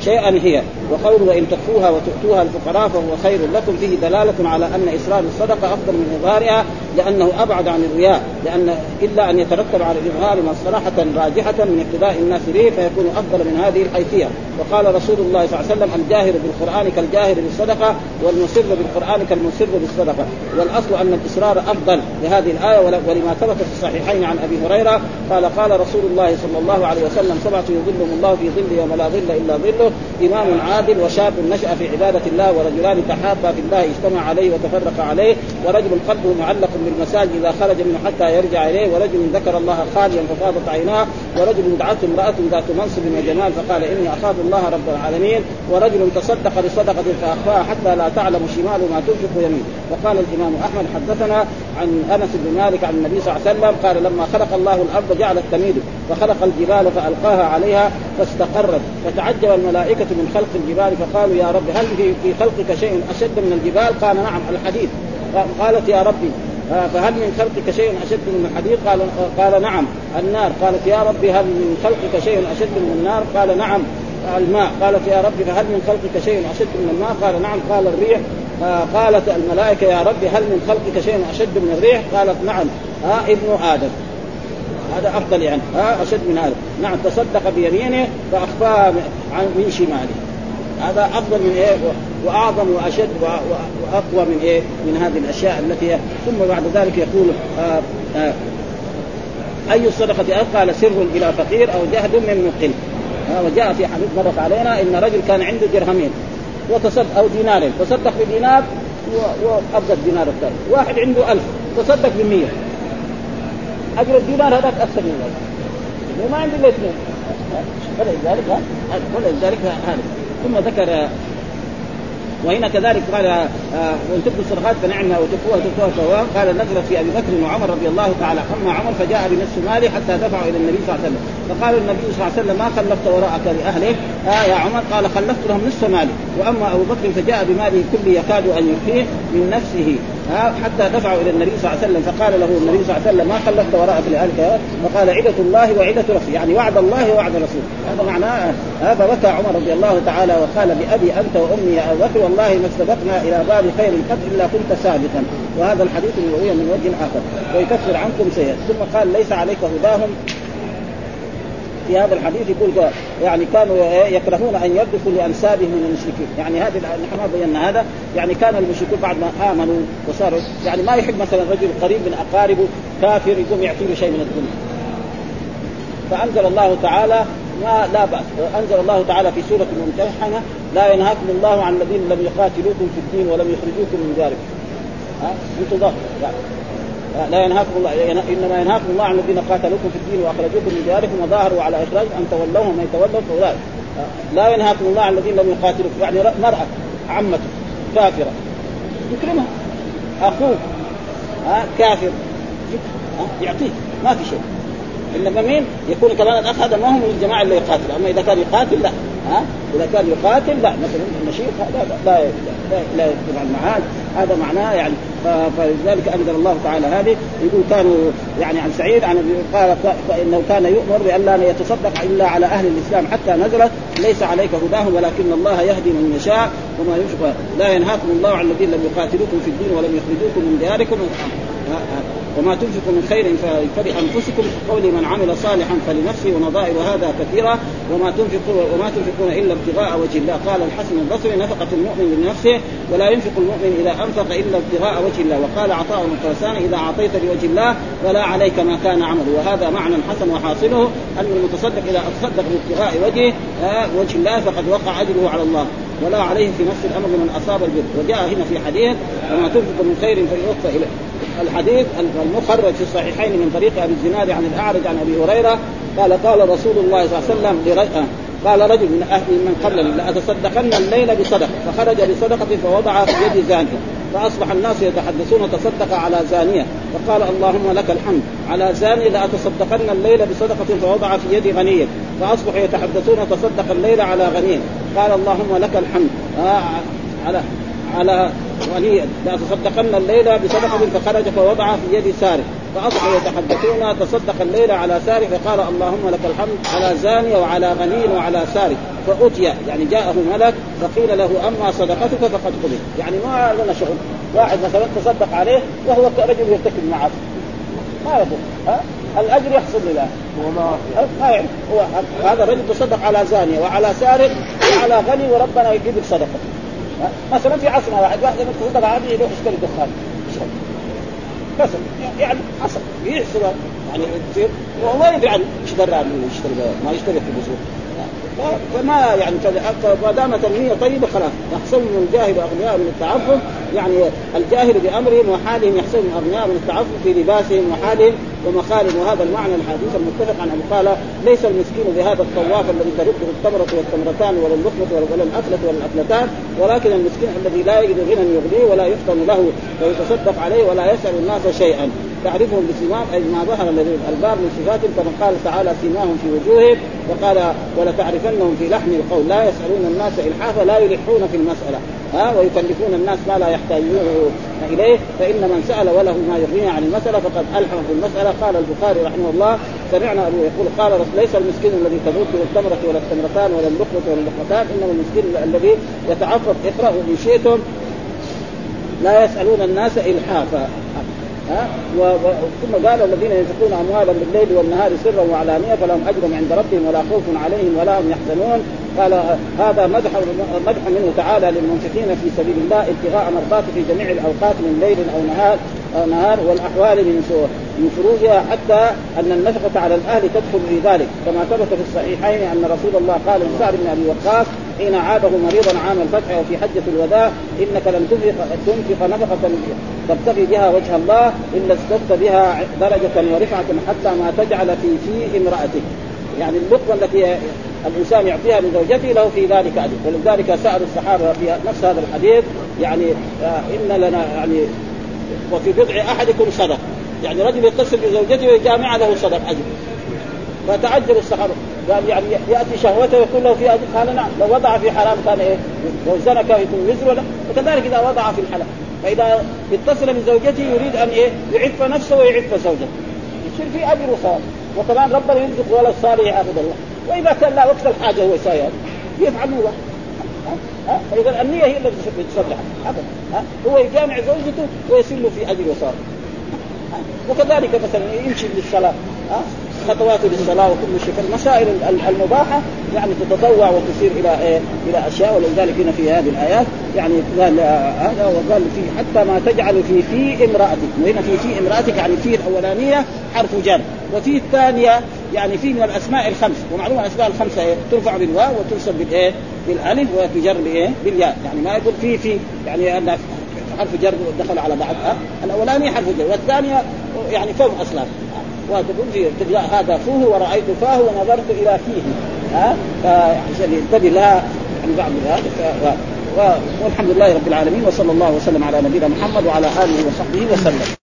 شيئا هي. وقول وإن تخفوها وتؤتوها الفقراء فهو خير لكم. فيه دلالة على أن اصرار الصدقة أفضل من إظهارها لأنه أبعد عن الرياء لأن إلا أن يترتب على الإظهار مصلحه راجحة من اقتداء الناس به فيكون أفضل من هذه الحيثية. وقال رسول الله صلى الله عليه وسلم الجاهر بالقرآن كالجاهر بالصدقة والمسر بالقرآن كالمسر بالصدقة. والأصل أن الاصرار أفضل لهذه الآية ولما ثبت في الصحيحين عن أبي هريرة قال قال رسول الله صلى الله عليه وسلم سبعة يظلهم الله في ظل يوم لا ظل إلا ظله. إمام عادل وشاب نشأ في عبادة الله ورجلان تحابا في الله اجتمع عليه وتفرق عليه. ورجل قلبه معلق بالمساجد إذا خرج منه حتى يرجع إليه ورجل ذكر الله خاليا ففاضت عيناه ورجل دعته امرأة ذات منصب وجمال فقال إني أخاف الله رب العالمين ورجل تصدق بصدقة فأخفاها حتى لا تعلم شماله ما تنفق يمين وقال الإمام أحمد حدثنا عن أنس بن مالك عن النبي صلى الله عليه وسلم قال لما خلق الله الأرض جعلت تميد فخلق الجبال فألقاها عليها فاستقرت فتعجب الملائكة من خلق الجبال فقالوا يا رب هل في خلقك شيء أشد من الجبال؟ قال نعم الحديد قالت يا ربي فهل من خلقك شيء أشد من الحديد؟ قال قال نعم النار قالت يا ربي هل من خلقك شيء أشد من النار؟ قال نعم الماء قالت يا ربي فهل من خلقك شيء أشد من الماء؟ قال نعم قال الريح قالت الملائكة يا ربي هل من خلقك شيء أشد من الريح؟ قالت نعم ها ابن آدم هذا أفضل يعني ها أشد من هذا نعم تصدق بيمينه فاخفاها من شماله هذا أفضل من إيه؟ وأعظم وأشد وأقوى من إيه؟ من هذه الأشياء التي ثم بعد ذلك يقول آآ آآ أي الصدقة قال سر إلى فقير أو جهد من مقل. وجاء في حديث مرت علينا إن رجل كان عنده درهمين وتصدق أو دينارين تصدق بدينار وابقى الدينار الثاني. واحد عنده ألف تصدق ب 100 أجر الدينار هذاك أكثر من الألف. ما عنده إلا اثنين. فلذلك ولذلك هذا. ثم ذكر وهنا كذلك قال آه وإن تبدوا الصدقات فنعمها وتخفوها تخفوها فهو قال نزلت في أبي بكر وعمر رضي الله تعالى اما عمر فجاء بنصف ماله حتى دفعوا إلى النبي صلى الله عليه وسلم. فقال النبي صلى الله عليه وسلم ما خلفت وراءك لأهله؟ آه يا عمر. قال خلفت لهم نصف مالي. وأما أبو بكر فجاء بماله كله يكاد أن يخفيه من نفسه. ها حتى دفعوا إلى النبي صلى الله عليه وسلم. فقال له النبي صلى الله عليه وسلم ما خلفت وراءك لأهلك فقال عدة الله وعدة رسول. يعني وعد الله ووعد رسول هذا معناه هذا بكى عمر رضي الله تعالى وقال بابي أنت وأمي يا أبو بكر والله ما استبقنا إلى باب خير قد إلا كنت سابقا. وهذا الحديث روي من وجه آخر. ويكفر عنكم سيئات ثم قال ليس عليك هداهم. في هذا الحديث يقول يعني كانوا يكرهون أن يردفوا لأنسابهم من المشركين، يعني هذه نحن بينا هذا، يعني كان المشركون بعد ما آمنوا وصاروا يعني ما يحب مثلا رجل قريب من أقاربه كافر يقوم يعطي له شيء من الدنيا. فأنزل الله تعالى ما لا بأس، وانزل الله تعالى في سورة الممتحنة لا ينهاكم الله عن الذين لم يقاتلوكم في الدين ولم يخرجوكم من داركم. ها؟ أنتم لا. ينهاكم الله. إنما ينهاكم الله عن الذين قاتلوكم في الدين وأخرجوكم من دياركم وظاهروا على إخراج أن تولوهم من يتولوا فأولئك. لا ينهاكم الله عن الذين لم يقاتلوكم. يعني مرأة عمته كافرة. يكرمها. أخوه. ها؟ كافر. يعطيه ما في شيء. إنما مين؟ يكون كمان الأخ هذا ما هو من الجماعة اللي يقاتل. أما إذا كان يقاتل لا. ها؟ إذا كان يقاتل لا. مثلا النشيط لا لا لا, لا يفعل معاه هذا معناه يعني. فلذلك أنزل الله تعالى هذه. يقول كانوا يعني عن سعيد عن قال فإنه كان يؤمر بأن لا يتصدق إلا على أهل الإسلام حتى نزلت ليس عليك هداهم ولكن الله يهدي من يشاء. وما يشفى لا ينهاكم الله عن الذين لم يقاتلوكم في الدين ولم يخرجوكم من دياركم. وما تنفقوا من خير فلانفسكم قول من عمل صالحا فلنفسه ونظائر هذا كثيرة. وما تنفقون وما تنفقون إلا ابتغاء وجه الله. قال الحسن البصري نفقة المؤمن لنفسه ولا ينفق المؤمن إذا أنفق إلا ابتغاء وجه الله. وقال عطاء بن إذا أعطيت لوجه الله فلا عليك ما كان عمله. وهذا معنى حسن وحاصله. ان المتصدق إذا تصدق بابتغاء وجه وجه الله فقد وقع أجره على الله. ولا عليه في نفس الأمر من أصاب البر. وجاء هنا في حديث وما تنفق من خير فيوفى إليه. الحديث المخرج في الصحيحين من طريق أبي الزناد عن الأعرج عن أبي هريرة قال قال رسول الله صلى الله عليه وسلم قال رجل من أهل من قبلني لاتصدقن الليل بصدقة. فخرج بصدقة فوضع في يد زانية. فأصبح الناس يتحدثون تصدق على زانية فقال اللهم لك الحمد. على زاني لاتصدقن الليل بصدقة فوضع في يد غني فاصبحوا يتحدثون تصدق الليل على غني قال اللهم لك الحمد. آه على على غني لاتصدقن الليل بصدقة فخرج فوضع في يد سارق. فاصبحوا يتحدثون تصدق الليل على سارق فقال اللهم لك الحمد على زاني وعلى غني وعلى سارق. فأتي يعني جاءه ملك فقيل له أما صدقتك فقد قبل يعني ما لنا شغل. واحد مثلا تصدق عليه وهو رجل يرتكب المعاصي ما يضر ها؟ الأجر يحصل لله. ما يعرف هذا الرجل تصدق على زانيه وعلى سارق وعلى غني وربنا يجيب صدقة. مثلا في عصرنا واحد واحد تصدق عليه يروح يشتري دخان. مثلا يعني حصل. يحصل. يعني يصير. وهو ما يدري عنه إيش درى ما يشتري في البذور فما يعني فما دامت النية طيبة خلاص. يحصل من الجاهل واغنياء من التعفف. يعني الجاهل بأمرهم وحالهم يحسبهم أغنياء من التعفف في لباسهم وحالهم ومخالهم وهذا المعنى الحديث المتفق عن ابي قال ليس المسكين بهذا الطواف الذي ترده التمرة والتمرتان ولا اللقمة ولا الأكلة ولا الأكلتان ولكن المسكين الذي لا يجد غنى يغنيه ولا يفطن له ويتصدق عليه ولا يسأل الناس شيئا. تعرفهم بسماهم أي ما ظهر الباب من صفاتهم كما قال تعالى سماهم في وجوههم وقال ولتعرفنهم في لحن القول. لا يسألون الناس إلحافا لا يلحون في المسألة. ها؟ ويكلفون الناس ما لا يحتاجون إليه. فإن من سأل وله ما يغنيه عن المسألة فقد ألحم في المسألة. قال البخاري رحمه الله سمعنا أبو يقول قال ليس المسكين الذي تموته التمرة ولا التمرتان ولا اللقمة ولا اللقمتان إنما المسكين الذي يتعفف اقرأوا إن شئتم. لا يسألون الناس إلحافا. ها؟ ثم قال الذين ينفقون اموالهم بالليل والنهار سرا وعلانية فلهم اجر عند ربهم ولا خوف عليهم ولا هم يحزنون. قال هذا مدح مدح منه تعالى للمنفقين في سبيل الله ابتغاء مرضاته في جميع الأوقات من ليل أو نهار أو نهار والأحوال من من فروجها حتى أن النفقة على الأهل تدخل في ذلك. كما ثبت في الصحيحين أن رسول الله قال لسعد بن أبي وقاص حين عاده مريضا عام الفتح وفي حجة الوداع إنك لم تنفق تنفق نفقة تبتغي بها وجه الله إلا ازددت بها درجة ورفعة حتى ما تجعل في في امرأتك. يعني اللقمه التي الإنسان يعطيها لزوجته له في ذلك اجر ولذلك سأل الصحابة في نفس هذا الحديث يعني آه، إن لنا يعني وفي بضع أحدكم صدق. يعني رجل يتصل بزوجته ويجامع له صدق أجر. فتعجب الصحابة. قال يعني يأتي شهوته ويقول له في أجر. قال نعم لو وضع في حرام كان إيه؟ لو زنى كان يكون وزر ولا وكذلك إذا وضع في الحلال. فإذا اتصل بزوجته يريد أن إيه؟ يعف نفسه ويعف زوجته. يصير في أجر وصواب. وكمان ربنا يرزق ولد صالح يعبد الله وإذا كان لا وقت الحاجة هو يساوي يفعل هو. فإذا النية هي التي ابدا. هو يجامع زوجته ويسل في اجر وصالح وكذلك مثلا يمشي للصلاة. خطواته للصلاة وكل شيء فالمسائل المباحة يعني تتطوع وتسير إلى إيه؟ إلى أشياء ولذلك هنا في هذه الآيات يعني قال هذا وقال في حتى ما تجعل في في امرأتك وهنا في في امرأتك يعني في الأولانية حرف جر وفي الثانية يعني في من الأسماء الخمس ومعلومة الأسماء الخمسة إيه؟ ترفع بالواو وتنصب بالايه؟ بالألف وتجر بايه؟ بالياء يعني ما يقول في في يعني أن حرف جر دخل على بعض الاولاني حرف جر والثانية يعني فوق أصلا وتقول في تقرا هذا فوه ورأيت فاه ونظرت إلى فيه. ها؟ فعشان ينتبه لها عن بعض ذلك. والحمد لله رب العالمين وصلى الله وسلم على نبينا محمد وعلى آله وصحبه وسلم.